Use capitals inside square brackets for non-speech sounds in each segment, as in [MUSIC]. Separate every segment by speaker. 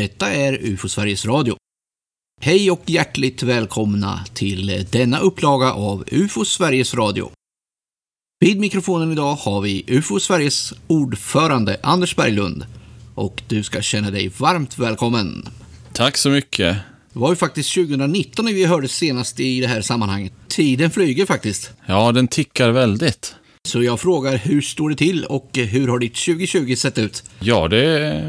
Speaker 1: Detta är UFO Sveriges Radio. Hej och hjärtligt välkomna till denna upplaga av UFO Sveriges Radio. Vid mikrofonen idag har vi UFO Sveriges ordförande Anders Berglund och du ska känna dig varmt välkommen.
Speaker 2: Tack så mycket.
Speaker 1: Det var ju faktiskt 2019 när vi hörde senast i det här sammanhanget. Tiden flyger faktiskt.
Speaker 2: Ja, den tickar väldigt.
Speaker 1: Så jag frågar, hur står det till och hur har ditt 2020 sett ut?
Speaker 2: Ja, det,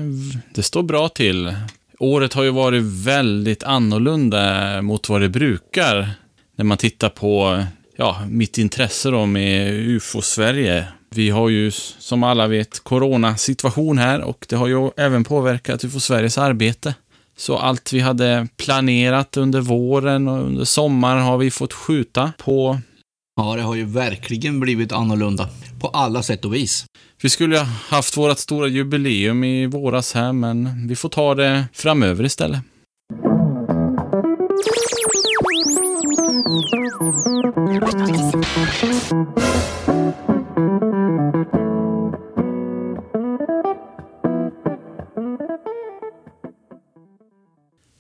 Speaker 2: det står bra till. Året har ju varit väldigt annorlunda mot vad det brukar när man tittar på ja, mitt intresse då med UFO-Sverige. Vi har ju som alla vet coronasituation här och det har ju även påverkat UFO-Sveriges arbete. Så allt vi hade planerat under våren och under sommaren har vi fått skjuta på.
Speaker 1: Ja, det har ju verkligen blivit annorlunda på alla sätt och vis.
Speaker 2: Vi skulle ha haft vårt stora jubileum i våras här, men vi får ta det framöver istället.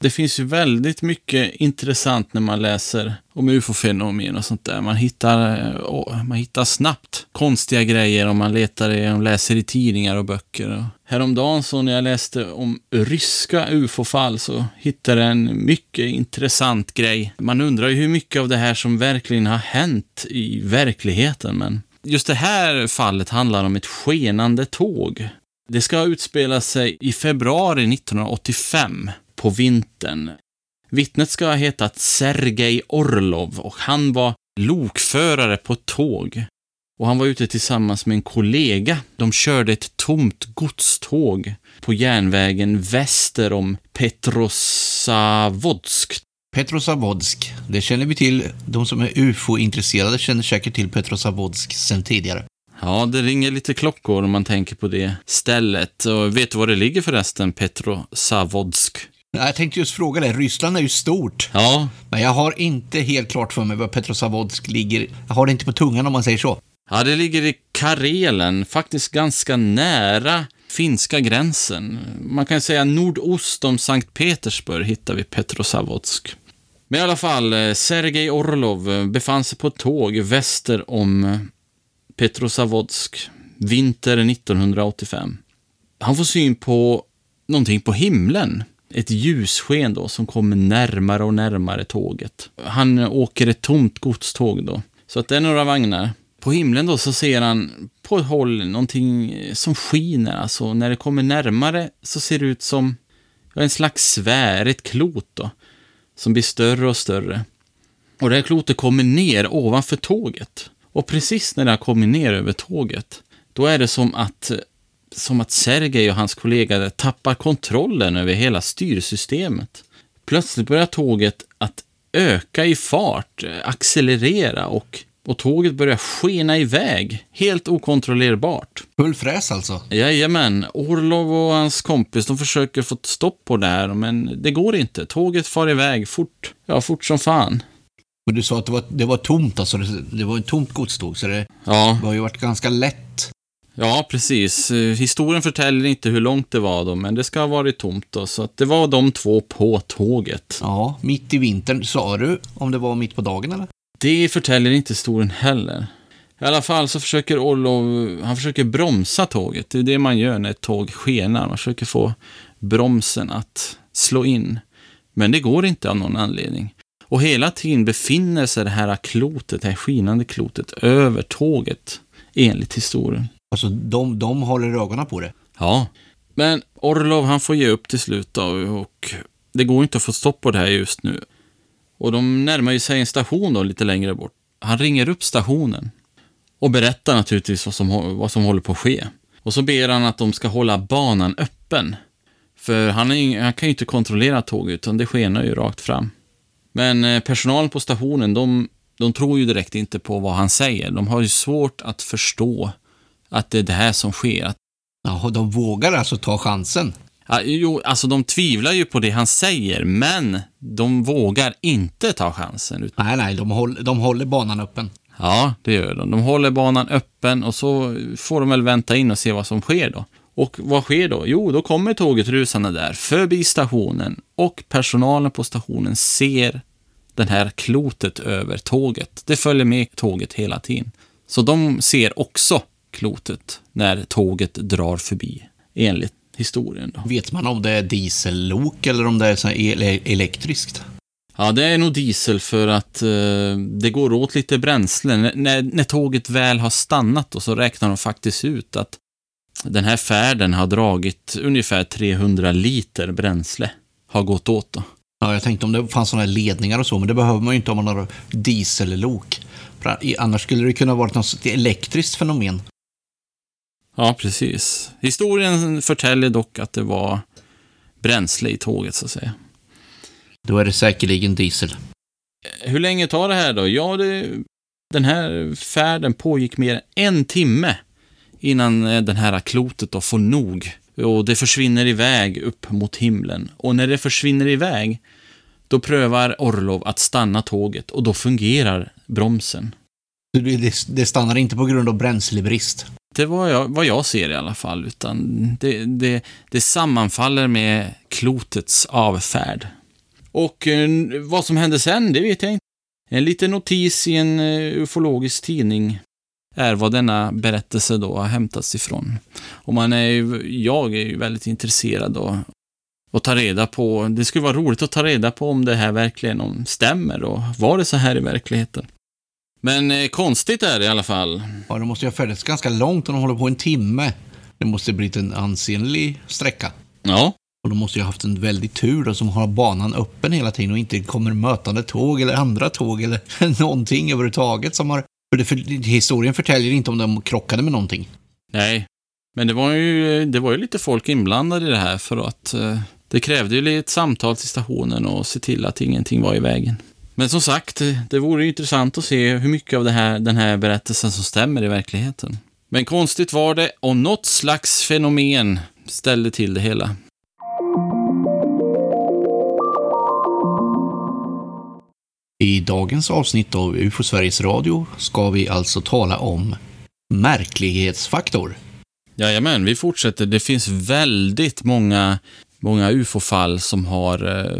Speaker 2: Det finns ju väldigt mycket intressant när man läser om ufo-fenomen och sånt där. Man hittar, eh, man hittar snabbt konstiga grejer om man letar och läser i tidningar och böcker. Häromdagen så när jag läste om ryska ufo-fall så hittade jag en mycket intressant grej. Man undrar ju hur mycket av det här som verkligen har hänt i verkligheten, men just det här fallet handlar om ett skenande tåg. Det ska utspela sig i februari 1985 på vintern. Vittnet ska ha hetat Sergej Orlov och han var lokförare på ett tåg. Och han var ute tillsammans med en kollega. De körde ett tomt godståg på järnvägen väster om Petrosavodsk.
Speaker 1: Petrosavodsk, det känner vi till. De som är ufo-intresserade känner säkert till Petrosavodsk sedan tidigare.
Speaker 2: Ja, det ringer lite klockor om man tänker på det stället. Och vet du var det ligger förresten, Petrosavodsk?
Speaker 1: Jag tänkte just fråga det. Ryssland är ju stort.
Speaker 2: Ja.
Speaker 1: Men jag har inte helt klart för mig var Petrosavodsk ligger. Jag har det inte på tungan om man säger så.
Speaker 2: Ja, det ligger i Karelen, faktiskt ganska nära finska gränsen. Man kan säga nordost om Sankt Petersburg hittar vi Petrosavodsk. Men i alla fall, eh, Sergej Orlov eh, befann sig på tåg väster om eh, Petrosavodsk, vinter 1985. Han får syn på någonting på himlen ett ljussken då som kommer närmare och närmare tåget. Han åker ett tomt godståg då. Så att det är några vagnar. På himlen då så ser han på ett håll någonting som skiner. Alltså när det kommer närmare så ser det ut som en slags sfär, ett klot då. Som blir större och större. Och det här klotet kommer ner ovanför tåget. Och precis när det har kommit ner över tåget, då är det som att som att Sergej och hans kollega tappar kontrollen över hela styrsystemet. Plötsligt börjar tåget att öka i fart, accelerera och, och tåget börjar skena iväg, helt okontrollerbart.
Speaker 1: Full fräs alltså?
Speaker 2: Jajamän. Orlov och hans kompis, de försöker få stopp på det här, men det går inte. Tåget far iväg fort, ja, fort som fan.
Speaker 1: Men du sa att det var, det var tomt, alltså. Det, det var ett tomt godståg, så det,
Speaker 2: ja.
Speaker 1: det har ju varit ganska lätt
Speaker 2: Ja, precis. Historien förtäller inte hur långt det var då, men det ska ha varit tomt då. Så att det var de två på tåget.
Speaker 1: Ja, mitt i vintern. Sa du om det var mitt på dagen eller?
Speaker 2: Det förtäller inte historien heller. I alla fall så försöker Orlov, han försöker bromsa tåget. Det är det man gör när ett tåg skenar. Man försöker få bromsen att slå in. Men det går inte av någon anledning. Och hela tiden befinner sig det här klotet, det här skinande klotet, över tåget, enligt historien.
Speaker 1: Alltså, de, de håller ögonen på det.
Speaker 2: Ja. Men Orlov, han får ge upp till slut då, och det går inte att få stopp på det här just nu. Och de närmar ju sig en station då, lite längre bort. Han ringer upp stationen och berättar naturligtvis vad som, vad som håller på att ske. Och så ber han att de ska hålla banan öppen. För han, är, han kan ju inte kontrollera tåget, utan det skenar ju rakt fram. Men eh, personalen på stationen, de, de tror ju direkt inte på vad han säger. De har ju svårt att förstå att det är det här som sker.
Speaker 1: Ja, de vågar alltså ta chansen?
Speaker 2: Ja, jo, alltså de tvivlar ju på det han säger, men de vågar inte ta chansen.
Speaker 1: Nej, nej, de, håll, de håller banan öppen.
Speaker 2: Ja, det gör de. De håller banan öppen och så får de väl vänta in och se vad som sker då. Och vad sker då? Jo, då kommer tåget rusande där förbi stationen och personalen på stationen ser det här klotet över tåget. Det följer med tåget hela tiden. Så de ser också klotet när tåget drar förbi, enligt historien. Då.
Speaker 1: Vet man om det är diesellok eller om det är så elektriskt?
Speaker 2: Ja, det är nog diesel för att eh, det går åt lite bränsle. N- när, när tåget väl har stannat då, så räknar de faktiskt ut att den här färden har dragit ungefär 300 liter bränsle. Har gått åt då.
Speaker 1: Ja, jag tänkte om det fanns sådana här ledningar och så, men det behöver man ju inte om man har diesellok. Annars skulle det kunna varit något elektriskt fenomen.
Speaker 2: Ja, precis. Historien förtäljer dock att det var bränsle i tåget, så att säga.
Speaker 1: Då är det säkerligen diesel.
Speaker 2: Hur länge tar det här då? Ja, det, den här färden pågick mer än en timme innan eh, den här klotet då får nog. Och det försvinner iväg upp mot himlen. Och när det försvinner iväg, då prövar Orlov att stanna tåget och då fungerar bromsen.
Speaker 1: Det, det, det stannar inte på grund av bränslebrist.
Speaker 2: Det var jag, vad jag ser i alla fall, utan det, det, det sammanfaller med klotets avfärd. Och eh, vad som hände sen, det vet jag inte. En liten notis i en eh, ufologisk tidning är vad denna berättelse då har hämtats ifrån. Och man är ju, jag är ju väldigt intresserad och, och ta reda på, det skulle vara roligt att ta reda på om det här verkligen stämmer och var det så här i verkligheten. Men eh, konstigt är det i alla fall.
Speaker 1: Ja, det måste ju ha färdats ganska långt och de håller på en timme. Det måste blivit en ansenlig sträcka.
Speaker 2: Ja,
Speaker 1: Och de måste ju ha haft en väldig tur då, som har banan öppen hela tiden och inte kommer mötande tåg eller andra tåg eller [LAUGHS] någonting överhuvudtaget som har... För det, för, historien förtäljer inte om de krockade med någonting.
Speaker 2: Nej, men det var ju, det var ju lite folk inblandade i det här för att eh, det krävde ju ett samtal till stationen och se till att ingenting var i vägen. Men som sagt, det, det vore intressant att se hur mycket av här, den här berättelsen som stämmer i verkligheten. Men konstigt var det och något slags fenomen ställde till det hela.
Speaker 1: I dagens avsnitt av UFO Sveriges Radio ska vi alltså tala om märklighetsfaktor.
Speaker 2: Jajamän, vi fortsätter. Det finns väldigt många, många ufo-fall som har eh,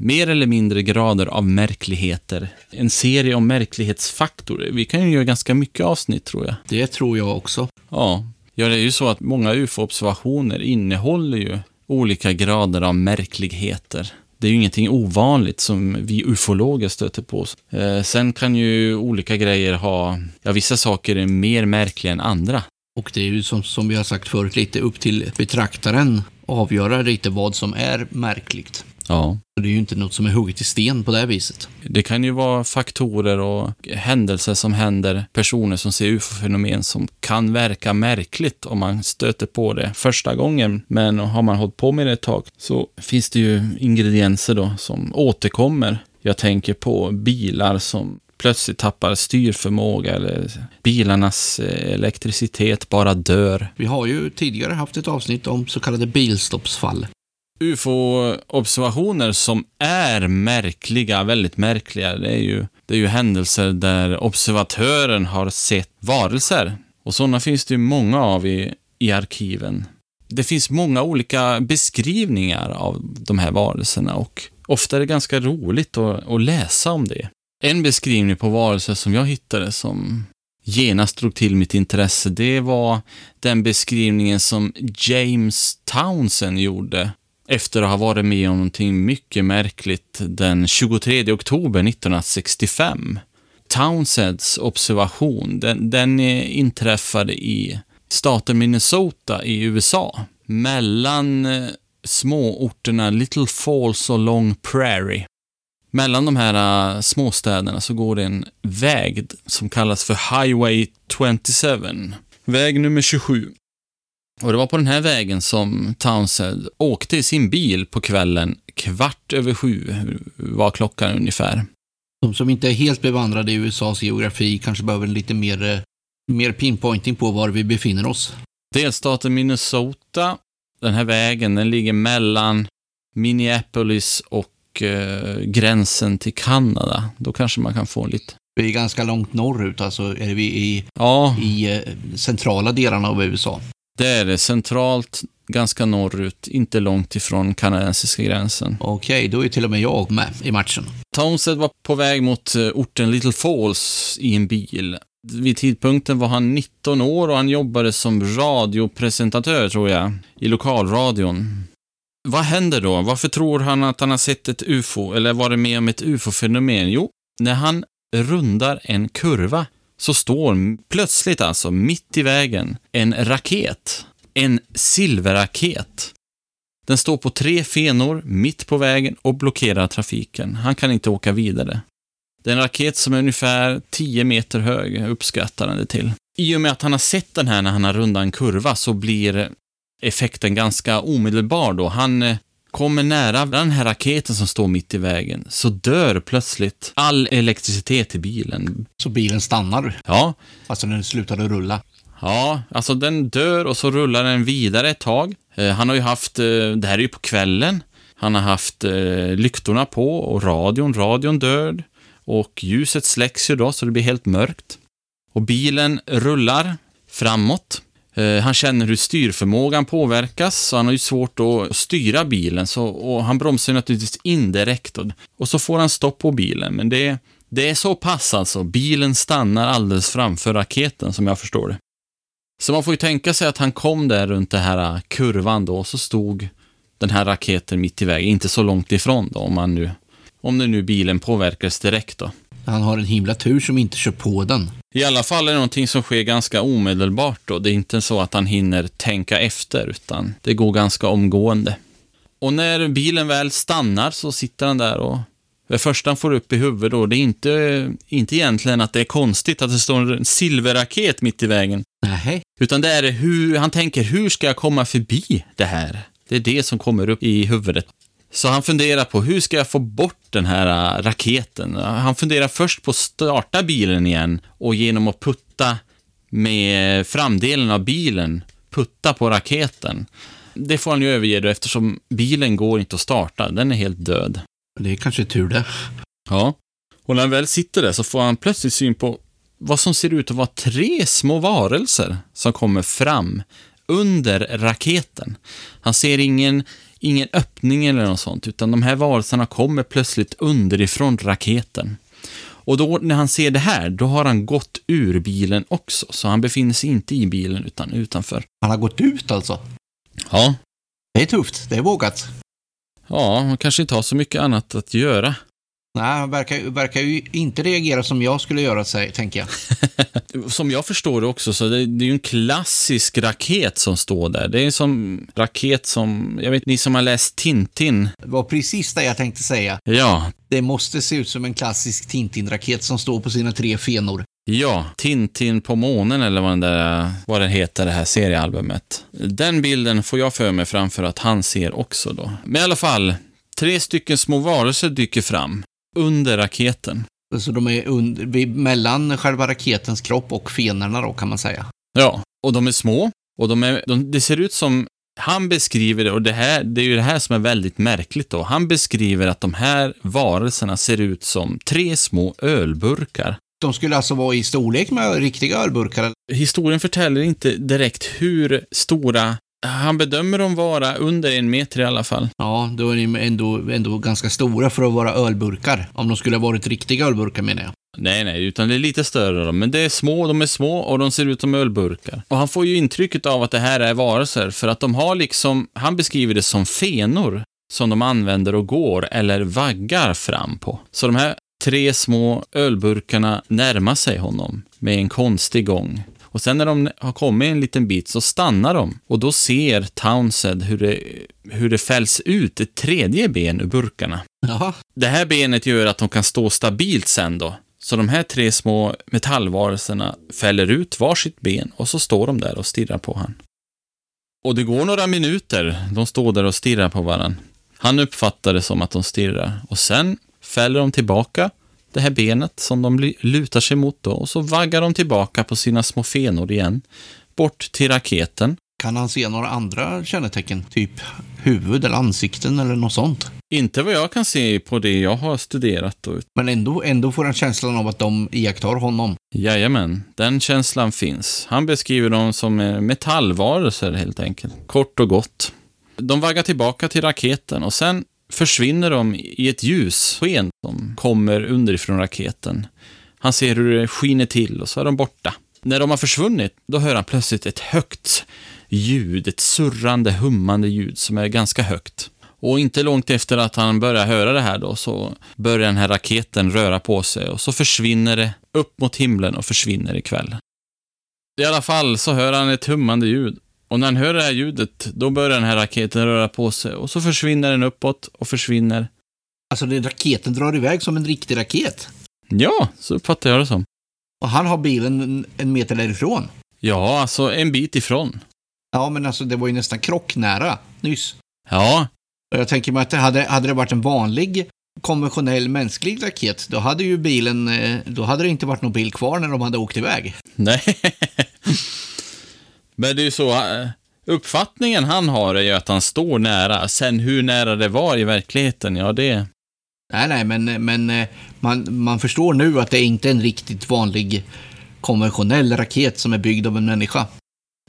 Speaker 2: mer eller mindre grader av märkligheter. En serie om märklighetsfaktorer. Vi kan ju göra ganska mycket avsnitt, tror jag.
Speaker 1: Det tror jag också.
Speaker 2: Ja, ja det är ju så att många ufo-observationer innehåller ju olika grader av märkligheter. Det är ju ingenting ovanligt som vi ufologer stöter på. Eh, sen kan ju olika grejer ha, ja vissa saker är mer märkliga än andra.
Speaker 1: Och det är ju som, som vi har sagt förut lite upp till betraktaren avgöra lite vad som är märkligt.
Speaker 2: Ja.
Speaker 1: Det är ju inte något som är hugget i sten på det här viset.
Speaker 2: Det kan ju vara faktorer och händelser som händer, personer som ser ufo-fenomen som kan verka märkligt om man stöter på det första gången. Men har man hållit på med det ett tag så finns det ju ingredienser då som återkommer. Jag tänker på bilar som plötsligt tappar styrförmåga eller bilarnas eh, elektricitet bara dör.
Speaker 1: Vi har ju tidigare haft ett avsnitt om så kallade bilstoppsfall.
Speaker 2: UFO-observationer som är märkliga, väldigt märkliga, det är, ju, det är ju händelser där observatören har sett varelser. Och sådana finns det ju många av i, i arkiven. Det finns många olika beskrivningar av de här varelserna och ofta är det ganska roligt att, att läsa om det. En beskrivning på varelser som jag hittade som genast drog till mitt intresse, det var den beskrivningen som James Townsend gjorde efter att ha varit med om någonting mycket märkligt den 23 oktober 1965. Townsends observation, den, den inträffade i staten Minnesota i USA. Mellan eh, småorterna Little Falls och Long Prairie. Mellan de här uh, småstäderna så går det en väg som kallas för Highway 27. Väg nummer 27. Och det var på den här vägen som Townsend åkte i sin bil på kvällen kvart över sju var klockan ungefär.
Speaker 1: De som inte är helt bevandrade i USAs geografi kanske behöver lite mer, eh, mer pinpointing på var vi befinner oss.
Speaker 2: Delstaten Minnesota, den här vägen, den ligger mellan Minneapolis och eh, gränsen till Kanada. Då kanske man kan få lite...
Speaker 1: Vi är ganska långt norrut, alltså är vi i,
Speaker 2: Ja,
Speaker 1: i eh, centrala delarna av USA.
Speaker 2: Det är det. Centralt, ganska norrut, inte långt ifrån kanadensiska gränsen.
Speaker 1: Okej, då är till och med jag med i matchen.
Speaker 2: Townsend var på väg mot eh, orten Little Falls i en bil. Vid tidpunkten var han 19 år och han jobbade som radiopresentatör, tror jag, i lokalradion. Vad händer då? Varför tror han att han har sett ett UFO, eller varit med om ett UFO-fenomen? Jo, när han rundar en kurva så står plötsligt alltså, mitt i vägen, en raket. En silverraket. Den står på tre fenor mitt på vägen och blockerar trafiken. Han kan inte åka vidare. Det är en raket som är ungefär 10 meter hög, uppskattar han det till. I och med att han har sett den här när han har rundat en kurva så blir effekten ganska omedelbar då. Han eh, kommer nära den här raketen som står mitt i vägen, så dör plötsligt all elektricitet i bilen.
Speaker 1: Så bilen stannar,
Speaker 2: Ja,
Speaker 1: alltså den slutade rulla.
Speaker 2: Ja, alltså den dör och så rullar den vidare ett tag. Eh, han har ju haft, eh, det här är ju på kvällen, han har haft lyktorna på och radion, radion död. Och ljuset släcks ju då så det blir helt mörkt. Och bilen rullar framåt. Eh, han känner hur styrförmågan påverkas, så han har ju svårt att styra bilen. Så, och han bromsar ju naturligtvis indirekt. Och, och så får han stopp på bilen, men det, det är så pass alltså. Bilen stannar alldeles framför raketen, som jag förstår det. Så man får ju tänka sig att han kom där runt den här kurvan då, och så stod den här raketen mitt i vägen, inte så långt ifrån då, om man nu, om det nu bilen påverkas direkt då.
Speaker 1: Han har en himla tur som inte kör på den.
Speaker 2: I alla fall är det någonting som sker ganska omedelbart då. Det är inte så att han hinner tänka efter, utan det går ganska omgående. Och när bilen väl stannar så sitter han där och det första han får upp i huvudet då, det är inte, inte egentligen att det är konstigt att det står en silverraket mitt i vägen.
Speaker 1: Nej.
Speaker 2: Utan det är hur, han tänker, hur ska jag komma förbi det här? Det är det som kommer upp i huvudet. Så han funderar på, hur ska jag få bort den här äh, raketen? Han funderar först på att starta bilen igen och genom att putta med framdelen av bilen, putta på raketen. Det får han ju överge då eftersom bilen går inte att starta, den är helt död.
Speaker 1: Det är kanske tur det.
Speaker 2: Ja. Och när han väl sitter där så får han plötsligt syn på vad som ser ut att vara tre små varelser som kommer fram under raketen. Han ser ingen, ingen öppning eller något sånt, utan de här varelserna kommer plötsligt underifrån raketen. Och då när han ser det här, då har han gått ur bilen också, så han befinner sig inte i bilen utan utanför.
Speaker 1: Han har gått ut alltså.
Speaker 2: Ja,
Speaker 1: Det är tufft, det är vågat.
Speaker 2: ja, han kanske inte har så mycket annat att göra.
Speaker 1: Nej, han verkar, verkar ju inte reagera som jag skulle göra, tänker jag. [LAUGHS]
Speaker 2: Som jag förstår det också, så det, det är ju en klassisk raket som står där. Det är som raket som, jag vet ni som har läst Tintin.
Speaker 1: Det var precis det jag tänkte säga.
Speaker 2: Ja,
Speaker 1: Det måste se ut som en klassisk Tintin-raket som står på sina tre fenor.
Speaker 2: ja, Tintin på månen eller vad den, där, vad den heter, det här seriealbumet. Den bilden får jag för mig framför att han ser också då. Men i alla fall, tre stycken små varelser dyker fram under raketen.
Speaker 1: Så de är under, mellan själva raketens kropp och fenorna då, kan man säga.
Speaker 2: Ja, och de är små och de är, de, det ser ut som han beskriver det, och det, här, det är ju det här som är väldigt märkligt då. Han beskriver att de här varelserna ser ut som tre små ölburkar.
Speaker 1: De skulle alltså vara i storlek med riktiga ölburkar.
Speaker 2: Historien förtäller inte direkt hur stora, han bedömer dem vara under en meter i alla fall.
Speaker 1: Ja, då är de ändå, ändå ganska stora för att vara ölburkar. Om de skulle ha varit riktiga ölburkar menar jag.
Speaker 2: Nej, nej, utan det är lite större då. Men det är små, de är små och de ser ut som ölburkar. Och han får ju intrycket av att det här är varelser, för att de har liksom, han beskriver det som fenor som de använder och går eller vaggar fram på. Så de här tre små ölburkarna närmar sig honom med en konstig gång. Och sen när de har kommit en liten bit så stannar de och då ser Townsend hur det, hur det fälls ut ett tredje ben ur burkarna.
Speaker 1: Jaha.
Speaker 2: Det här benet gör att de kan stå stabilt sen då. Så de här tre små metallvarelserna fäller ut varsitt ben och så står de där och stirrar på han. Och det går några minuter. De står där och stirrar på varandra. Han uppfattar det som att de stirrar och sen fäller de tillbaka det här benet som de lu- lutar sig mot då och så vaggar de tillbaka på sina små fenor igen. Bort till raketen.
Speaker 1: Kan han se några andra kännetecken? Typ huvud eller ansikten eller något sånt?
Speaker 2: Inte vad jag kan se på det jag har studerat. Då.
Speaker 1: Men ändå, ändå får han känslan av att de iakttar honom.
Speaker 2: Jajamän, den känslan finns. Han beskriver dem som eh, metallvarelser helt enkelt. Kort och gott. De vaggar tillbaka till raketen och sen försvinner de i ett ljussken som kommer underifrån raketen. Han ser hur det skiner till och så är de borta. När de har försvunnit, då hör han plötsligt ett högt ljud, ett surrande, hummande ljud som är ganska högt. Och inte långt efter att han börjar höra det här då så börjar den här raketen röra på sig och så försvinner det upp mot himlen och försvinner ikväll. I alla fall så hör han ett hummande ljud och när han hör det här ljudet då börjar den här raketen röra på sig och så försvinner den uppåt och försvinner.
Speaker 1: Alltså, det, raketen drar iväg som en riktig raket.
Speaker 2: Ja, så uppfattar jag det som.
Speaker 1: Och han har bilen en, en meter därifrån.
Speaker 2: Ja, alltså en bit ifrån.
Speaker 1: Ja, men alltså det var ju nästan krocknära nyss.
Speaker 2: Ja,
Speaker 1: Och jag tänker mig att det hade, hade det varit en vanlig konventionell mänsklig raket, då hade ju bilen, eh, då hade det inte varit någon bil kvar när de hade åkt iväg.
Speaker 2: nej. [LAUGHS] Men det är ju så, eh, uppfattningen han har är ju att han står nära. Sen hur nära det var i verkligheten, ja det...
Speaker 1: Nej, nej, men, men eh, man, man förstår nu att det är inte en riktigt vanlig konventionell raket som är byggd av en människa.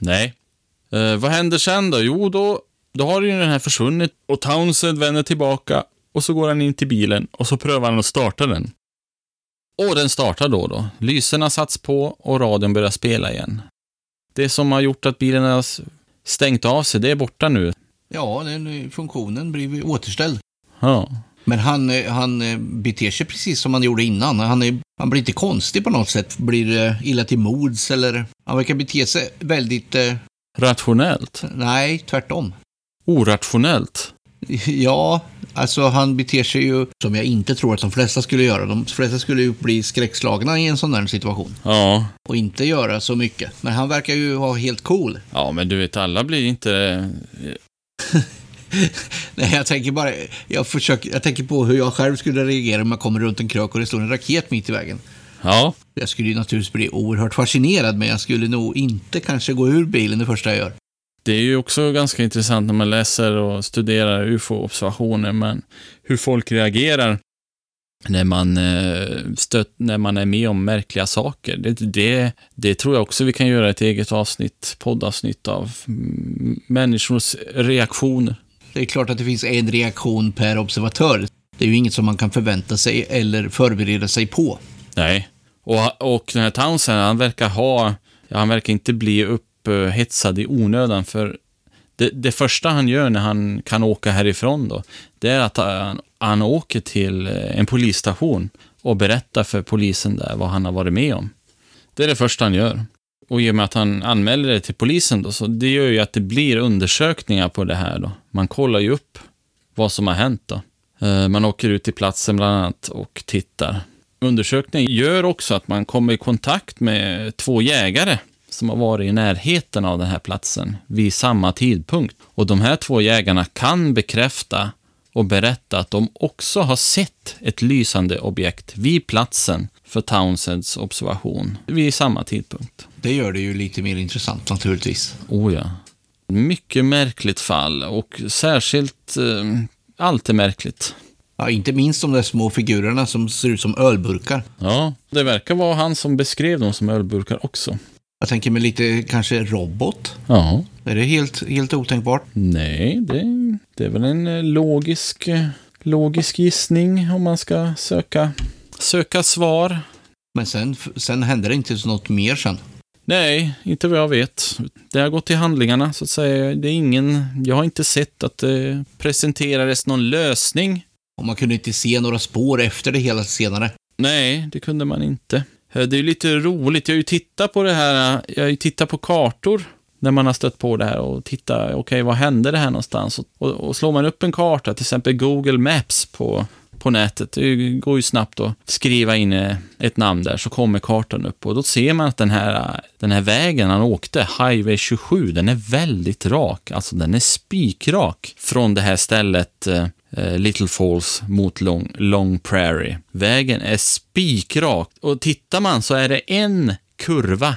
Speaker 2: Nej. Eh, vad händer sen då? Jo, då, då har ju den här försvunnit och Townsend vänder tillbaka och så går han in till bilen och så prövar han att starta den. Och den startar då då. Lyserna satts på och radion börjar spela igen. Det som har gjort att bilen har stängt av sig, det är borta nu.
Speaker 1: Ja, den, funktionen blir återställd.
Speaker 2: Ja.
Speaker 1: Men han, eh, han eh, beter sig precis som han gjorde innan. Han, är, han blir inte konstig på något sätt, blir eh, illa till mods eller... Han verkar bete sig väldigt... Eh,
Speaker 2: Rationellt.
Speaker 1: nej, tvärtom.
Speaker 2: Orationellt. [LAUGHS]
Speaker 1: Ja, alltså han beter sig ju som jag inte tror att de flesta skulle göra. De flesta skulle ju bli skräckslagna i en sån där situation
Speaker 2: Ja.
Speaker 1: och inte göra så mycket. Men han verkar ju vara helt cool.
Speaker 2: Ja, men du vet, alla blir inte... [LAUGHS]
Speaker 1: Nej, jag tänker bara, jag, försöker, jag tänker på hur jag själv skulle reagera om jag kommer runt en krök och det står en raket mitt i vägen.
Speaker 2: Ja.
Speaker 1: Jag skulle ju naturligtvis bli oerhört fascinerad, men jag skulle nog inte kanske gå ur bilen det första jag gör.
Speaker 2: Det är ju också ganska intressant när man läser och studerar ufo-observationer, men hur folk reagerar när man, eh, stött, när man är med om märkliga saker. Det, det, det tror jag också vi kan göra ett eget avsnitt, poddavsnitt av. Mm, Människors reaktioner.
Speaker 1: Det är klart att det finns en reaktion per observatör. Det är ju inget som man kan förvänta sig eller förbereda sig på.
Speaker 2: Nej. Och, och den här Townsend, han verkar ha, han verkar inte bli upphetsad i onödan, för det, det första han gör när han kan åka härifrån då, det är att han, han åker till eh, en polisstation och berättar för polisen där vad han har varit med om. Det är det första han gör. Och i och med att han anmäler det till polisen då, så det gör ju att det blir undersökningar på det här då. Man kollar ju upp vad som har hänt då. Eh, man åker ut till platsen bland annat och tittar. Undersökningen gör också att man kommer i kontakt med två jägare som har varit i närheten av den här platsen vid samma tidpunkt. Och de här två jägarna kan bekräfta och berätta att de också har sett ett lysande objekt vid platsen för Townsends observation vid samma tidpunkt.
Speaker 1: Det gör det ju lite mer intressant naturligtvis.
Speaker 2: Oh ja. Mycket märkligt fall och särskilt eh, allt är märkligt.
Speaker 1: Ja, inte minst de där små figurerna som ser ut som ölburkar.
Speaker 2: Ja, det verkar vara han som beskrev dem som ölburkar också.
Speaker 1: Jag tänker mig lite kanske robot.
Speaker 2: Ja.
Speaker 1: Är det helt, helt otänkbart?
Speaker 2: Nej, det, det är väl en eh, logisk, eh, logisk gissning om man ska söka, söka svar.
Speaker 1: Men sen, sen hände det inte så något mer sen.
Speaker 2: Nej, inte vad jag vet. Det har gått till handlingarna, så att säga. Det är ingen, jag har inte sett att det presenterades någon lösning.
Speaker 1: Och man kunde inte se några spår efter det hela senare.
Speaker 2: Nej, det kunde man inte. Eh, det är ju lite roligt. Jag har ju tittat på det här, jag har ju tittat på kartor när man har stött på det här och tittat, okej, vad hände det här någonstans? Och, och, slår man upp en karta, till exempel Google Maps på, på nätet, det går ju snabbt att skriva in eh, ett namn där, så kommer kartan upp och då ser man att den här, den här vägen han åkte, Highway 27, den är väldigt rak, alltså den är spikrak från det här stället eh, Little Falls mot Long, Long Prairie. Vägen är spikrak och tittar man så är det en kurva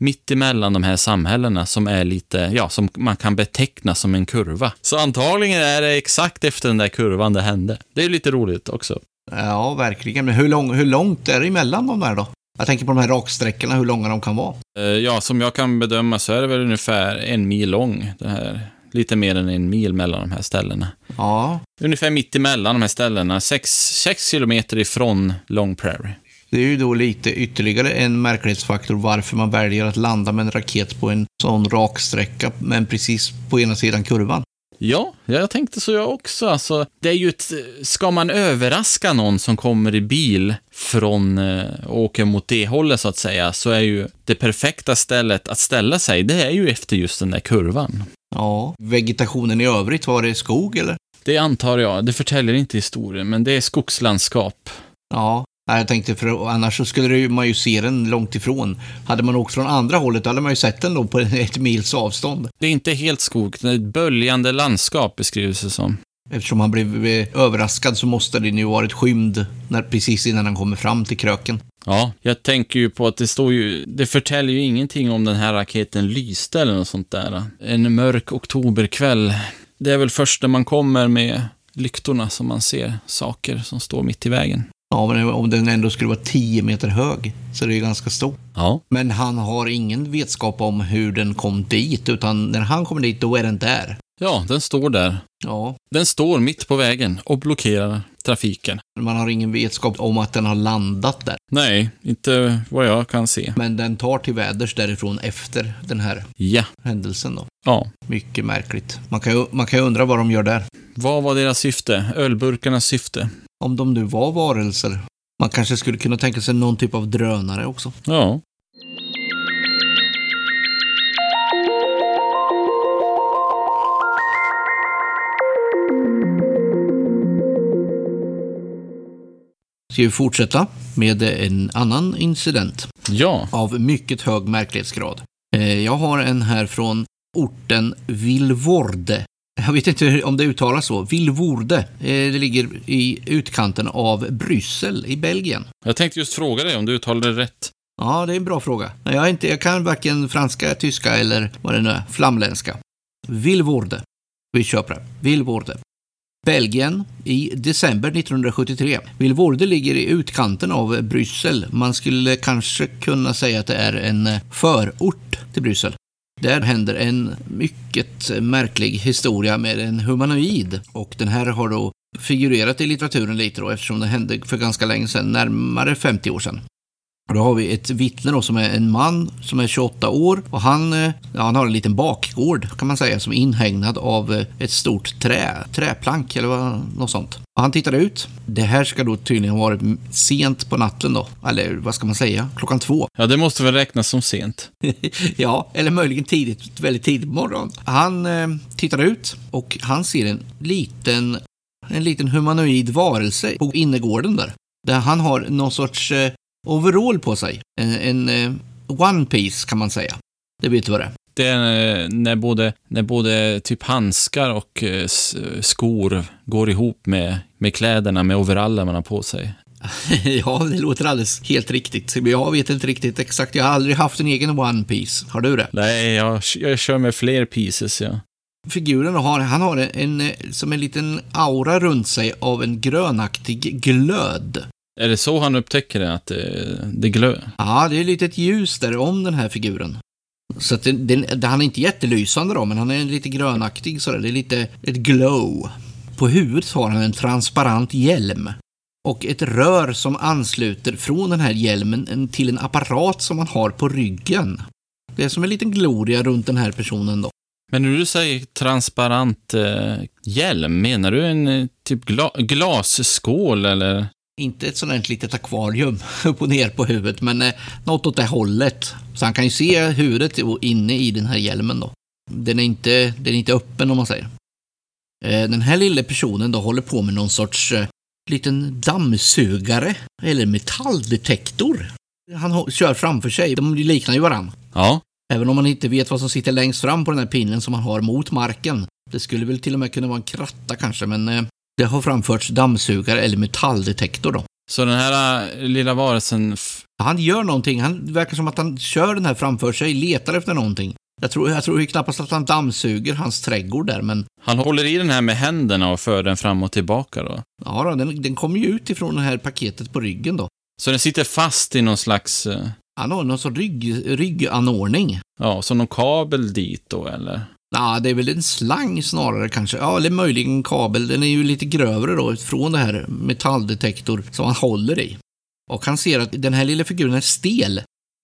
Speaker 2: mitt emellan de här samhällena som är lite, ja, som man kan beteckna som en kurva. Så antagligen är det exakt efter den där kurvan det hände. Det är lite roligt också.
Speaker 1: Ja, verkligen. Men hur, lång, hur långt är det emellan de där då? Jag tänker på de här raksträckorna, hur långa de kan vara.
Speaker 2: Eh, Ja, som jag kan bedöma så är det väl ungefär en mil lång, det här. Lite mer än en mil mellan de här ställena.
Speaker 1: Ja,
Speaker 2: Ungefär mitt emellan de här ställena, sex, sex kilometer ifrån Long Prairie.
Speaker 1: det är ju då lite ytterligare en märklighetsfaktor varför man väljer att landa med en raket på en sån raksträcka, men precis på ena sidan kurvan.
Speaker 2: Ja, jag tänkte så jag också. Alltså, det är ju ett, ska man överraska någon som kommer i bil från eh, och åker mot det hållet så att säga, så är ju det perfekta stället att ställa sig, det är ju efter just den där kurvan.
Speaker 1: Ja, vegetationen i övrigt, var det skog eller?
Speaker 2: Det antar jag, det förtäljer inte historien, men det är skogslandskap.
Speaker 1: Ja, jag tänkte för annars så skulle ju- man ju se den långt ifrån. Hade man åkt från andra hållet hade man ju sett den då på [LAUGHS] ett mils avstånd.
Speaker 2: Det är inte helt skog, det är ett böljande landskap beskrivs det som.
Speaker 1: Eftersom han blev eh, överraskad så måste den ju varit skymd när, precis innan han kommer fram till kröken.
Speaker 2: Ja, jag tänker ju på att det står ju, det förtäljer ju ingenting om den här raketen lyste eller något sånt där. En mörk oktoberkväll. Det är väl först när man kommer med lyktorna som man ser saker som står mitt i vägen.
Speaker 1: Ja, men om den ändå skulle vara 10 meter hög så är det ju ganska stor.
Speaker 2: Ja.
Speaker 1: Men han har ingen vetskap om hur den kom dit, utan när han kommer dit då är den där.
Speaker 2: Ja, den står där.
Speaker 1: Ja,
Speaker 2: Den står mitt på vägen och blockerar trafiken.
Speaker 1: man har ingen vetskap om att den har landat där.
Speaker 2: Nej, inte vad jag kan se.
Speaker 1: Men den tar till väders därifrån efter den här
Speaker 2: Ja.
Speaker 1: händelsen då.
Speaker 2: Ja.
Speaker 1: Mycket märkligt. Man kan ju, man kan ju undra vad de gör där.
Speaker 2: Vad var deras syfte? Ölburkarnas syfte?
Speaker 1: Om de nu var varelser. Man kanske skulle kunna tänka sig någon typ av drönare också.
Speaker 2: Ja.
Speaker 1: Ska vi fortsätta med en annan incident
Speaker 2: Ja.
Speaker 1: av mycket hög märklighetsgrad. Eh, Jag har en här från orten Vilvorde. Jag vet inte om det uttalas så. Vilvorde. Eh, Det ligger i utkanten av Bryssel i Belgien.
Speaker 2: Jag tänkte just fråga dig om du uttalade det rätt.
Speaker 1: Ja, det är en bra fråga. Jag, är inte, jag kan varken franska, tyska eller vad det nu är, flamländska. Vilvorde. Vi köper det. Vilvorde. Belgien i december 1973. Vilvorde ligger i utkanten av Bryssel. Man skulle kanske kunna säga att det är en förort till Bryssel. Där händer en mycket märklig historia med en humanoid. Och den här har då figurerat i litteraturen lite då eftersom det hände för ganska länge sedan, närmare 50 år sedan. Och då har vi ett vittne då som är en man som är 28 år och han, eh, ja, han har en liten bakgård kan man säga som är inhägnad av eh, ett stort trä, träplank eller vad, något sånt. Och han tittar ut. Det här ska då tydligen ha varit sent på natten då. Eller vad ska man säga? Klockan två.
Speaker 2: Ja, det måste väl räknas som sent. [LAUGHS]
Speaker 1: ja, eller möjligen tidigt, väldigt tidigt på morgonen. Han eh, tittar ut och han ser en liten, en liten humanoid varelse på innergården där. Där han har någon sorts eh, overall på sig. En, en eh, one piece kan man säga. Det vet du vad det är.
Speaker 2: Det är eh, när både, när både typ handskar och eh, skor går ihop med, med kläderna, med overallen man har på sig. [LAUGHS]
Speaker 1: ja, det låter alldeles helt riktigt. Jag vet inte riktigt exakt. Jag har aldrig haft en egen one piece. Har du det?
Speaker 2: Nej, jag, jag kör med fler pieces, ja.
Speaker 1: Figuren har, han har en, som en liten aura runt sig av en grönaktig glöd.
Speaker 2: Är det så han upptäcker det, att det, det glöd?
Speaker 1: Ja, det är ett ljus där om den här figuren. Så att den, den, han är inte jättelysande då, men han är lite grönaktig sådär. Det är lite ett glow. På huvudet har han en transparent hjälm. Och ett rör som ansluter från den här hjälmen en- till en apparat som man har på ryggen. Det är som en liten gloria runt den här personen då.
Speaker 2: Men när du säger transparent eh, hjälm, menar du en eh, typ gla, glasskål eller?
Speaker 1: Inte ett sådant litet akvarium [LAUGHS] upp och ner på huvudet, men eh, något åt det hållet. Så han kan ju se huvudet inne i den här hjälmen då. Den är inte, den är inte öppen om man säger. Eh, Den här lilla personen då håller på med någon sorts eh, liten dammsugare eller metalldetektor. Han kör framför sig. De liknar ju varann.
Speaker 2: Ja.
Speaker 1: Även om man inte vet vad som sitter längst fram på den här pinnen som man har mot marken. Det skulle väl till och med kunna vara en kratta kanske, men det har framförts dammsugare eller metalldetektor då.
Speaker 2: Så den här äh, lilla varelsen...
Speaker 1: Han gör någonting. Han verkar som att han kör den här framför sig, letar efter någonting. Jag tror, jag tror ju knappast att han dammsuger hans trädgård där, men
Speaker 2: Han håller i den här med händerna och för den fram och tillbaka då.
Speaker 1: ja, då, den, den kommer ju ut ifrån det här paketet på ryggen då.
Speaker 2: Så den sitter fast i någon slags...
Speaker 1: Han har någon sorts rygg, rygganordning.
Speaker 2: Ja, som någon kabel dit då, eller?
Speaker 1: Ja, det är väl en slang snarare kanske. Ja, eller möjligen en kabel. Den är ju lite grövre då, från det här metalldetektor som han håller i. Och han ser att den här lilla figuren är stel.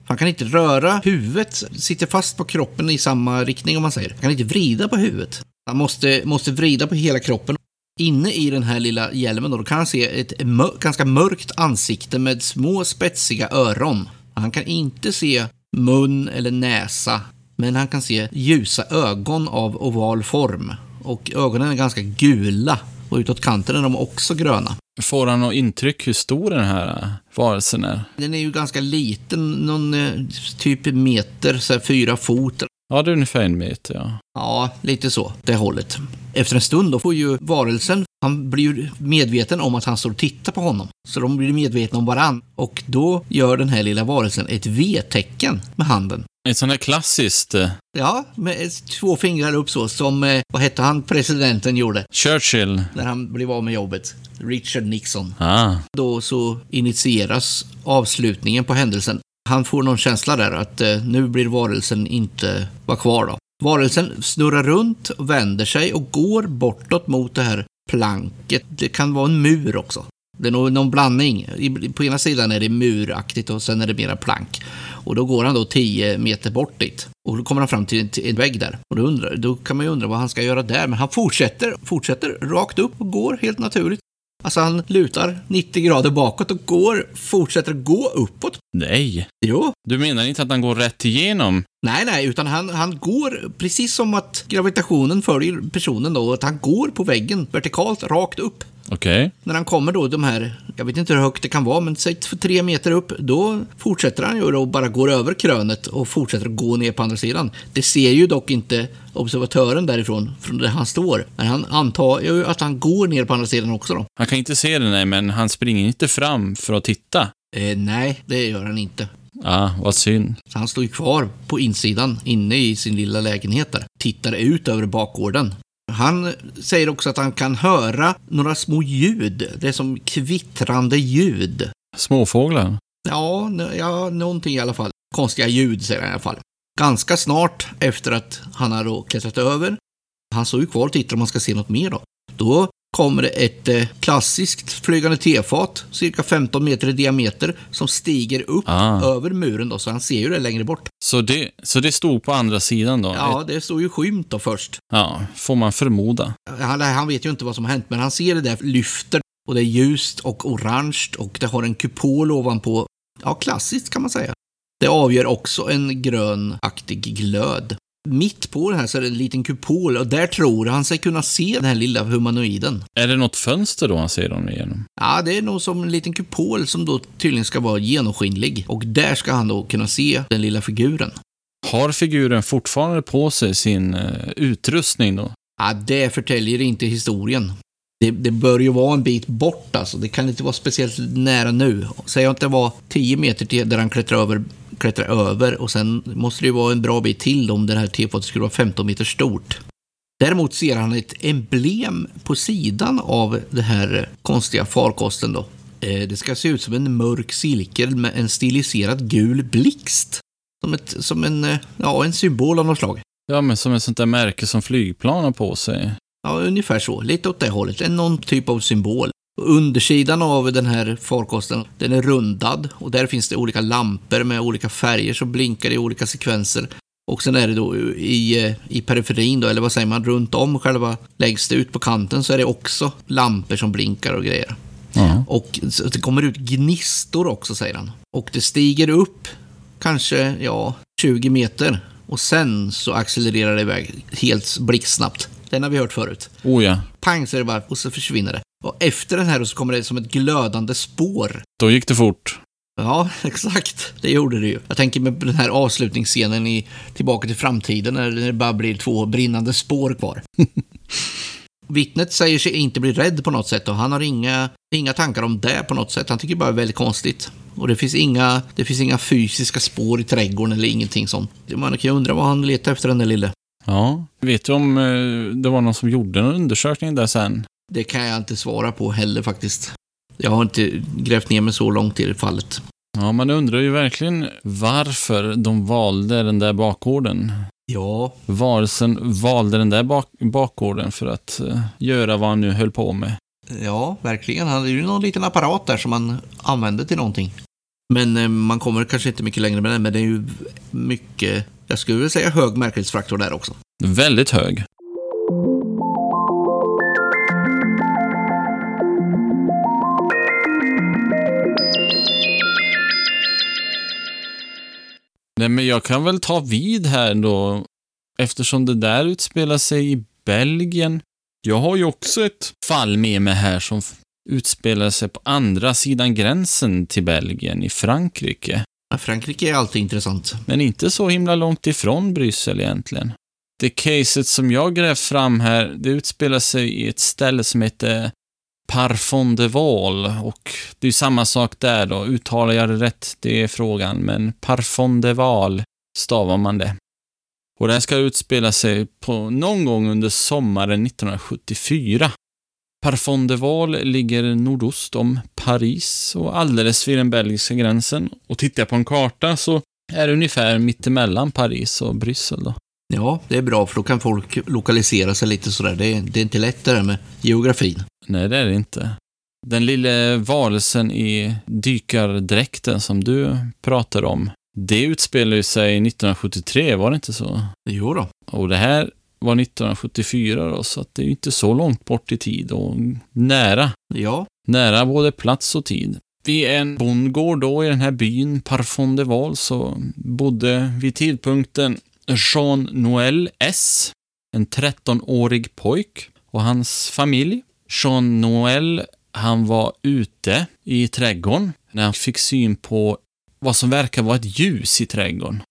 Speaker 1: Han kan inte röra huvudet, sitter fast på kroppen i samma riktning om man säger. Han kan inte vrida på huvudet. Han måste, måste vrida på hela kroppen. Inne i den här lilla hjälmen då, då kan han se ett mör- ganska mörkt ansikte med små spetsiga öron. Han kan inte se mun eller näsa, men han kan se ljusa ögon av oval form. Och ögonen är ganska gula och utåt kanten är de också gröna.
Speaker 2: Får han något intryck hur stor den här äh, varelsen är?
Speaker 1: Den är ju ganska liten, någon eh, typ meter, så här fyra fot.
Speaker 2: Ja, det är ungefär en meter, ja.
Speaker 1: Ja, lite så, det hållet. Efter en stund då får ju varelsen, han blir medveten om att han står och tittar på honom. Så de blir medvetna om varann. Och då gör den här lilla varelsen ett V-tecken med handen.
Speaker 2: Ett sånt här klassiskt eh,
Speaker 1: Ja, med två fingrar upp så, som, eh, vad hette han, presidenten gjorde
Speaker 2: Churchill.
Speaker 1: när han blev av med jobbet. Richard Nixon.
Speaker 2: Ah,
Speaker 1: Då så initieras avslutningen på händelsen. Han får någon känsla där att eh, nu blir varelsen inte vara kvar då. Varelsen snurrar runt, vänder sig och går bortåt mot det här planket. Det kan vara en mur också. Det är nog någon blandning. På ena sidan är det muraktigt och sen är det mera plank. Och då går han då 10 meter bort dit. Och då kommer han fram till en, till en vägg där. Och då, undrar, då kan man ju undra vad han ska göra där. Men han fortsätter, fortsätter rakt upp och går helt naturligt. Alltså han lutar 90 grader bakåt och går, fortsätter gå uppåt.
Speaker 2: nej.
Speaker 1: Jo.
Speaker 2: Du menar inte att han går rätt igenom?
Speaker 1: Nej, nej, utan han, han går precis som att gravitationen följer personen då. Att han går på väggen vertikalt, rakt upp.
Speaker 2: Okej.
Speaker 1: När han kommer då de här, jag vet inte hur högt det kan vara, men säg tre meter upp, då fortsätter han ju och bara går över krönet och fortsätter att gå ner på andra sidan. Det ser ju dock inte observatören därifrån, från där han står. Men han antar ju att han går ner på andra sidan också då.
Speaker 2: Han kan inte se det, nej, men han springer inte fram för att titta.
Speaker 1: Eh, nej, det gör han inte.
Speaker 2: Ah, vad synd.
Speaker 1: Så han står ju kvar på insidan, inne i sin lilla lägenhet där. Tittar ut över bakgården. Han säger också att han kan höra några små ljud. Det är som kvittrande ljud.
Speaker 2: Småfåglar.
Speaker 1: Ja, ja, någonting i alla fall. Konstiga ljud, säger han i alla fall. Ganska snart efter att han har då klättrat över. Han står ju kvar och tittar om man ska se något mer då. Då kommer ett eh, klassiskt flygande tefat, cirka 15 meter i diameter, som stiger upp
Speaker 2: Ah.
Speaker 1: över muren då, så han ser ju det längre bort.
Speaker 2: Så det, så det stod på andra sidan då?
Speaker 1: Ja, det står ju skymt då först.
Speaker 2: ja, får man förmoda.
Speaker 1: Han, han vet ju inte vad som har hänt, men han ser det där lyfter och det är ljust och orange och det har en kupol ovanpå. Ja, klassiskt kan man säga. Det avgör också en grönaktig glöd. Mitt på den här så är det en liten kupol och där tror han sig kunna se den här lilla humanoiden.
Speaker 2: Är det något fönster då han ser dem igenom?
Speaker 1: Ja, det är nog som en liten kupol som då tydligen ska vara genomskinlig och där ska han då kunna se den lilla figuren.
Speaker 2: Har figuren fortfarande på sig sin eh, utrustning då?
Speaker 1: Ja, det förtäljer inte historien. Det, det bör ju vara en bit bort alltså. Det kan inte vara speciellt nära nu. Säg att det var 10 meter till där han klättrar över, klättrar över och sen måste det ju vara en bra bit till om det här tefatet skulle vara 15 meter stort. Däremot ser han ett emblem på sidan av den här konstiga farkosten då. Eh, Det ska se ut som en mörk cirkel med en stiliserad gul blixt. Som, ett, som en, eh, ja, en symbol av något slag.
Speaker 2: Ja, men som ett sånt där märke som flygplan har på sig.
Speaker 1: Ja, ungefär så. Lite åt det hållet. En någon typ av symbol. Undersidan av den här farkosten, den är rundad och där finns det olika lampor med olika färger som blinkar i olika sekvenser. Och sen är det då i, i periferin då, eller vad säger man, runt om själva längst ut på kanten så är det också lampor som blinkar och grejer.
Speaker 2: Ja.
Speaker 1: Och det kommer ut gnistor också, säger han. Och det stiger upp kanske, ja, 20 meter. Och sen så accelererar det iväg helt blixtsnabbt. Den har vi hört förut.
Speaker 2: Oh ja,
Speaker 1: Pang så är det bara, och så försvinner det. Och efter den här så kommer det som ett glödande spår.
Speaker 2: då gick det fort.
Speaker 1: Ja, [LAUGHS] exakt. Det gjorde det ju. Jag tänker med den här avslutningsscenen i Tillbaka till framtiden när det bara blir två brinnande spår kvar. [LAUGHS] Vittnet säger sig inte bli rädd på något sätt och han har inga, inga tankar om det på något sätt. Han tycker bara det är väldigt konstigt. Och det finns, inga, det finns inga fysiska spår i trädgården eller ingenting sånt. Man kan ju undra vad han letar efter den där lille.
Speaker 2: Ja. Vet du om eh, det var någon som gjorde en undersökning där sen?
Speaker 1: Det kan jag inte svara på heller faktiskt. Jag har inte grävt ner mig så långt i det fallet.
Speaker 2: Ja, man undrar ju verkligen varför de valde den där bakgården.
Speaker 1: Ja,
Speaker 2: Varelsen valde den där bak bakgården för att eh, göra vad han nu höll på med.
Speaker 1: ja, verkligen. Han hade ju någon liten apparat där som man använde till någonting. Men eh, man kommer kanske inte mycket längre med den, men det är ju mycket, jag skulle vilja säga hög märkesfaktor där också.
Speaker 2: Väldigt hög. Nej, men jag kan väl ta vid här då, eftersom det där utspelar sig i Belgien. Jag har ju också ett fall med mig här som utspelar sig på andra sidan gränsen till Belgien, i Frankrike.
Speaker 1: Ja, Frankrike är alltid intressant.
Speaker 2: Men inte så himla långt ifrån Bryssel egentligen. Det caset som jag grävt fram här, det utspelar sig i ett ställe som heter Parfond de Val och det är samma sak där då. Uttalar jag det rätt? Det är frågan, men Parfond de Val stavar man det. Och det här ska utspela sig på någon gång under sommaren 1974. Parfond de Val ligger nordost om Paris och alldeles vid den belgiska gränsen. Och tittar jag på en karta så är det ungefär mittemellan Paris och Bryssel då.
Speaker 1: Ja, det är bra för då kan folk lokalisera sig lite sådär. Det är, det är inte lätt det där med geografin.
Speaker 2: Nej, det är det inte. Den lille varelsen i dykardräkten som du pratar om, det utspelar sig 1973, var det inte så?
Speaker 1: Jo då.
Speaker 2: Och det här var 1974 då, så det är ju inte så långt bort i tid och nära.
Speaker 1: Ja,
Speaker 2: Nära både plats och tid. Vid en bondgård då i den här byn Parfond de Val så bodde vid tidpunkten Jean-Noël S, en 13-årig pojk och hans familj. Jean-Noël, han var ute i trädgården när han fick syn på vad som verkar vara ett ljus i trädgården.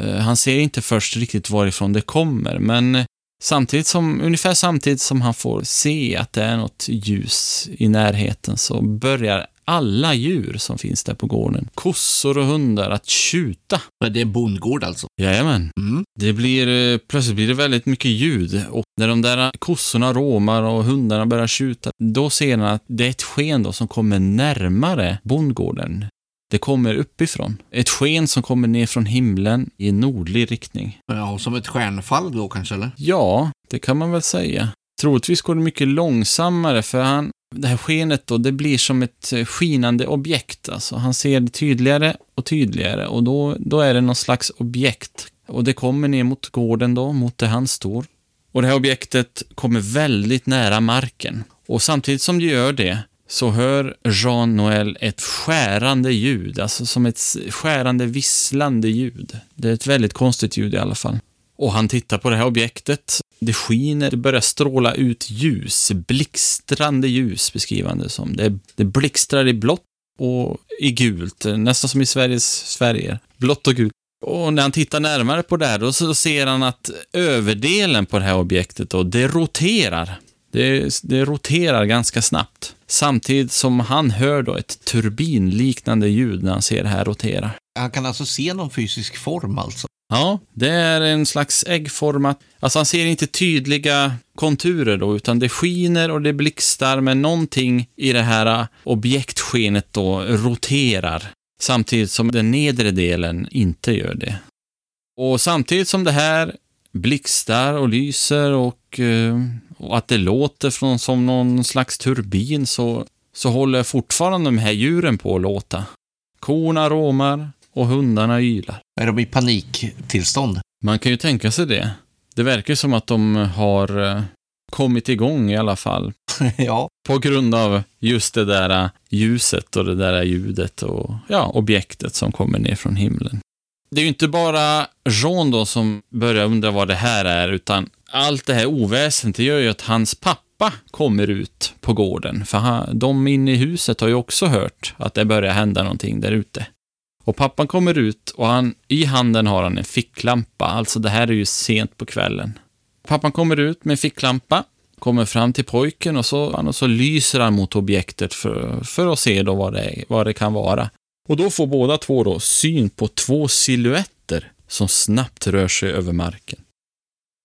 Speaker 2: Eh, han ser inte först riktigt varifrån det kommer, men eh, Samtidigt som, ungefär samtidigt som han får se att det är något ljus i närheten så börjar alla djur som finns där på gården, kossor och hundar, att tjuta.
Speaker 1: men det är en bondgård alltså.
Speaker 2: Jajamän.
Speaker 1: Mm.
Speaker 2: Det blir, eh, plötsligt blir det väldigt mycket ljud och när de där kossorna råmar och hundarna börjar tjuta, då ser han att det är ett sken då som kommer närmare bondgården. Det kommer uppifrån. Ett sken som kommer ner från himlen i nordlig riktning.
Speaker 1: Ja, som ett stjärnfall då kanske, eller?
Speaker 2: Ja, det kan man väl säga. Troligtvis går det mycket långsammare för han, det här skenet då, det blir som ett eh, skinande objekt. Alltså, han ser det tydligare och tydligare och då, då är det någon slags objekt. Och det kommer ner mot gården då, mot där han står. Och det här objektet kommer väldigt nära marken. Och samtidigt som det gör det så hör Jean-Noël ett skärande ljud, alltså som ett skärande visslande ljud. Det är ett väldigt konstigt ljud i alla fall. Och han tittar på det här objektet. Det skiner, det börjar stråla ut ljus, blixtrande ljus beskriver han det som. Det, det blixtrar i blått och i gult, nästan som i Sveriges Sverige. Blått och gult. Och när han tittar närmare på det här, då så ser han att överdelen på det här objektet då, det roterar. Det, det roterar ganska snabbt. Samtidigt som han hör då ett turbinliknande ljud när han ser det här rotera.
Speaker 1: Han kan alltså se någon fysisk form alltså.
Speaker 2: Ja, det är en slags äggformat. Alltså han ser inte tydliga konturer då, utan det skiner och det blixtar, men någonting i det här äh, objektskenet då roterar. Samtidigt som den nedre delen inte gör det. Och samtidigt som det här blixtar och lyser och, äh, och att det låter från, som någon slags turbin så, så håller fortfarande de här djuren på att låta. Korna råmar och hundarna ylar.
Speaker 1: Är de i paniktillstånd?
Speaker 2: Man kan ju tänka sig det. Det verkar som att de har eh, kommit igång i alla fall. [LAUGHS]
Speaker 1: ja.
Speaker 2: På grund av just det där eh, ljuset och det där ljudet och ja, objektet som kommer ner från himlen. Det är ju inte bara Jean då som börjar undra vad det här är, utan allt det här oväsendet det gör ju att hans pappa kommer ut på gården. För han, de inne i huset har ju också hört att det börjar hända någonting där ute. Och pappan kommer ut och han, i handen har han en ficklampa. Alltså det här är ju sent på kvällen. Pappan kommer ut med ficklampa kommer fram till pojken och så, och så lyser han mot objektet för, för att se då vad, det, vad det kan vara. Och då får båda två då syn på två siluetter som snabbt rör sig över marken.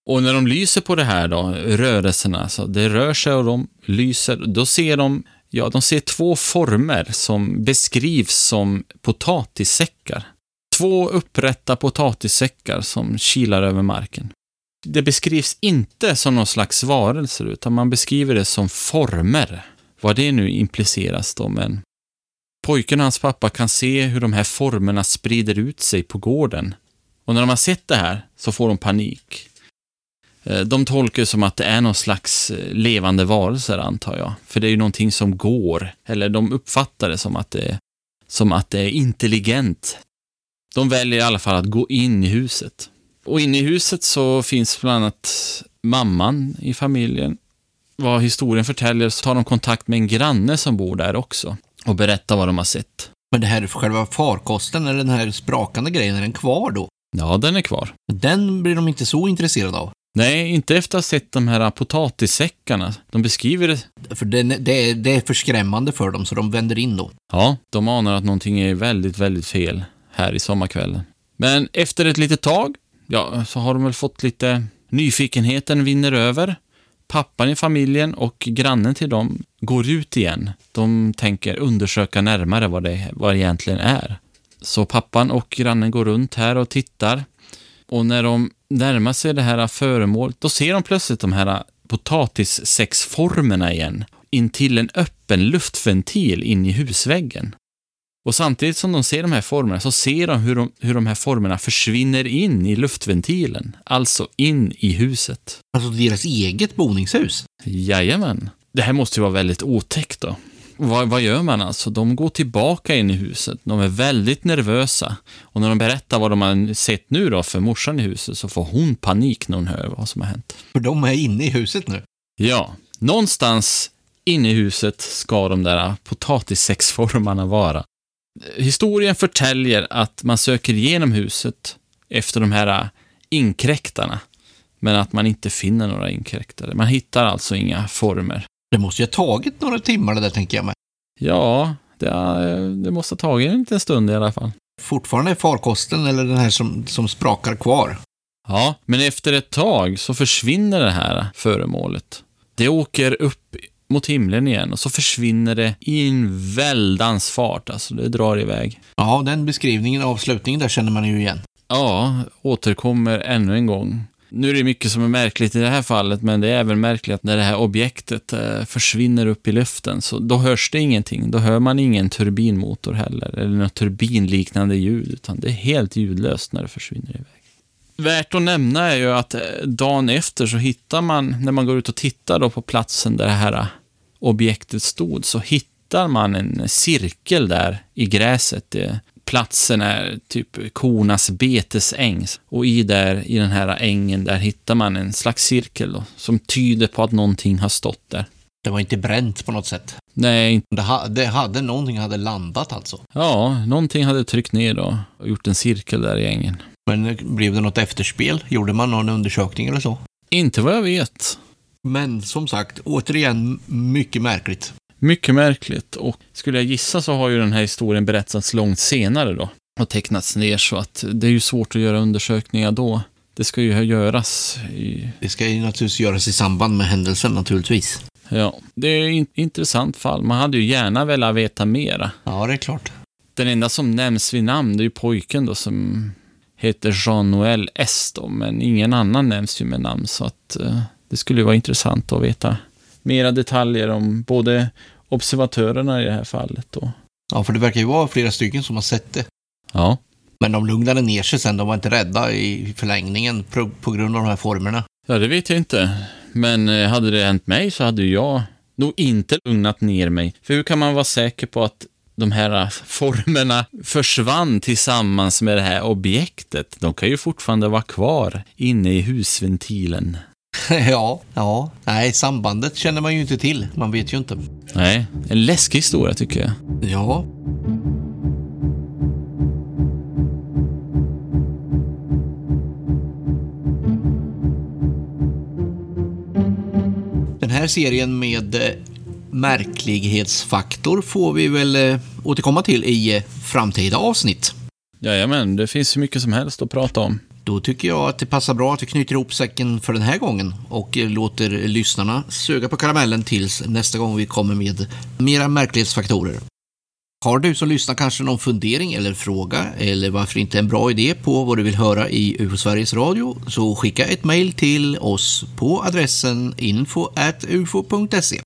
Speaker 2: Och när de lyser på det här då, rörelserna, så det rör sig och de lyser, då ser de, ja, de ser två former som beskrivs som potatissäckar. Två upprätta potatissäckar som kilar över marken. Det beskrivs inte som någon slags varelser, utan man beskriver det som former. Vad det nu impliceras då, men pojken och hans pappa kan se hur de här formerna sprider ut sig på gården. Och när de har sett det här så får de panik. Eh, de tolkar det som att det är någon slags eh, levande varelser, antar jag. För det är ju någonting som går, eller de uppfattar det som att det, som att det är intelligent. De väljer i alla fall att gå in i huset. Och inne i huset så finns bland annat mamman i familjen. Vad historien förtäljer så tar de kontakt med en granne som bor där också och berättar vad de har sett.
Speaker 1: Men det här själva farkosten, eller den här sprakande grejen, är den kvar då?
Speaker 2: Ja, den är kvar.
Speaker 1: Den blir de inte så intresserade av.
Speaker 2: Nej, inte efter att ha sett de här potatissäckarna. De beskriver det.
Speaker 1: För det, det, det är för skrämmande för dem, så de vänder in då.
Speaker 2: Ja, de anar att någonting är väldigt, väldigt fel här i sommarkvällen. Men efter ett litet tag, ja, så har de väl fått lite nyfikenheten vinner över. Pappan i familjen och grannen till dem går ut igen. De tänker undersöka närmare vad det, vad det egentligen är. Så pappan och grannen går runt här och tittar. Och när de närmar sig det här föremålet, då ser de plötsligt de här potatissexformerna igen intill en öppen luftventil in i husväggen. Och samtidigt som de ser de här formerna så ser de hur, de hur de här formerna försvinner in i luftventilen, alltså in i huset.
Speaker 1: Alltså deras eget boningshus?
Speaker 2: Jajamän. Det här måste ju vara väldigt otäckt då. Vad, vad, gör man alltså? De går tillbaka in i huset. De är väldigt nervösa. Och när de berättar vad de har sett nu då för morsan i huset så får hon panik när hon hör vad som har hänt.
Speaker 1: För de är inne i huset nu?
Speaker 2: Ja. Någonstans inne i huset ska de där potatissexformarna vara. Historien förtäljer att man söker igenom huset efter de här inkräktarna, men att man inte finner några inkräktare. Man hittar alltså inga former.
Speaker 1: Det måste ju ha tagit några timmar det där, tänker jag mig.
Speaker 2: Ja, det, det måste ha tagit en liten stund i alla fall.
Speaker 1: Fortfarande är farkosten, eller den här som, som sprakar, kvar.
Speaker 2: Ja, men efter ett tag så försvinner det här föremålet. Det åker upp mot himlen igen och så försvinner det i en väldans fart. Alltså, det drar iväg.
Speaker 1: Ja, den beskrivningen, avslutningen där känner man ju igen.
Speaker 2: Ja, återkommer ännu en gång. Nu är det mycket som är märkligt i det här fallet, men det är även märkligt när det här objektet eh, försvinner upp i luften, så då hörs det ingenting. Då hör man ingen turbinmotor heller, eller något turbinliknande ljud, utan det är helt ljudlöst när det försvinner iväg. Värt att nämna är ju att eh, dagen efter så hittar man, när man går ut och tittar då på platsen där det här eh, objektet stod, så hittar man en cirkel där i gräset platsen är typ kornas betesäng. Och i, där, i den här ängen där hittar man en slags cirkel då, som tyder på att någonting har stått där.
Speaker 1: Det var inte bränt på något sätt?
Speaker 2: Nej.
Speaker 1: Det hade, hade någonting hade landat alltså?
Speaker 2: Ja, någonting hade tryckt ner då och gjort en cirkel där i ängen.
Speaker 1: Men blev det något efterspel? Gjorde man någon undersökning eller så?
Speaker 2: Inte vad jag vet.
Speaker 1: Men som sagt, återigen mycket märkligt.
Speaker 2: Mycket märkligt och skulle jag gissa så har ju den här historien berättats långt senare då och tecknats ner så att det är ju svårt att göra undersökningar då. Det ska ju göras i...
Speaker 1: Det ska ju naturligtvis göras i samband med händelsen naturligtvis.
Speaker 2: Ja, det är ett intressant fall. Man hade ju gärna velat veta mera.
Speaker 1: Ja, det är klart.
Speaker 2: Den enda som nämns vid namn, det är ju pojken då som heter Jean-Noël S då, men ingen annan nämns ju med namn så att uh, det skulle vara intressant att veta mera detaljer om både observatörerna i det här fallet. Då.
Speaker 1: Ja, för det verkar ju vara flera stycken som har sett det.
Speaker 2: Ja.
Speaker 1: Men de lugnade ner sig sen, de var inte rädda i förlängningen på, grund av de här formerna.
Speaker 2: Ja, det vet jag inte. Men eh, hade det hänt mig så hade jag nog inte lugnat ner mig. För hur kan man vara säker på att de här eh, formerna försvann tillsammans med det här objektet? De kan ju fortfarande vara kvar inne i husventilen. [LAUGHS]
Speaker 1: ja, ja. Nej, sambandet känner man ju inte till. Man vet ju inte.
Speaker 2: Nej, en läskig historia tycker jag.
Speaker 1: Ja. Den här serien med eh, märklighetsfaktor får vi väl eh, återkomma till i eh, framtida avsnitt.
Speaker 2: Jajamän, det finns ju mycket som helst att prata om.
Speaker 1: Då tycker jag att det passar bra att vi knyter ihop säcken för den här gången och eh, låter lyssnarna suga på karamellen tills nästa gång vi kommer med mera märklighetsfaktorer. Har du som lyssnar kanske någon fundering eller fråga eller varför inte en bra idé på vad du vill höra i UFO Sveriges Radio så skicka ett mejl till oss på adressen info.ufo.se.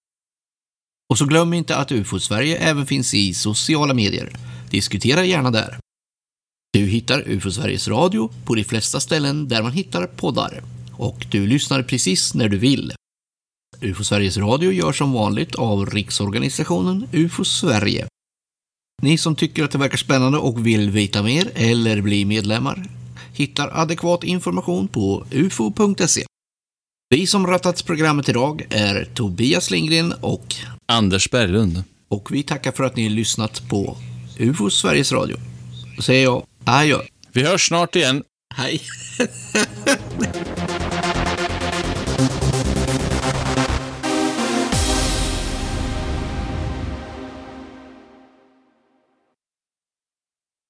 Speaker 1: Och så glöm inte att UFO Sverige även finns i sociala medier. Diskutera gärna där. Du hittar UFO Sveriges Radio på de flesta ställen där man hittar poddar. Och du lyssnar precis när du vill. UFO Sveriges Radio görs som vanligt av Riksorganisationen UFO Sverige. Ni som tycker att det verkar spännande och vill veta mer eller bli medlemmar hittar adekvat information på ufo.se. Vi som rattat programmet idag är Tobias Lindgren och
Speaker 2: Anders Berglund.
Speaker 1: och vi tackar för att ni lyssnat på UFO Sveriges Radio. Då säger jag adjö.
Speaker 2: Vi hörs snart igen.
Speaker 1: Hej! [LAUGHS]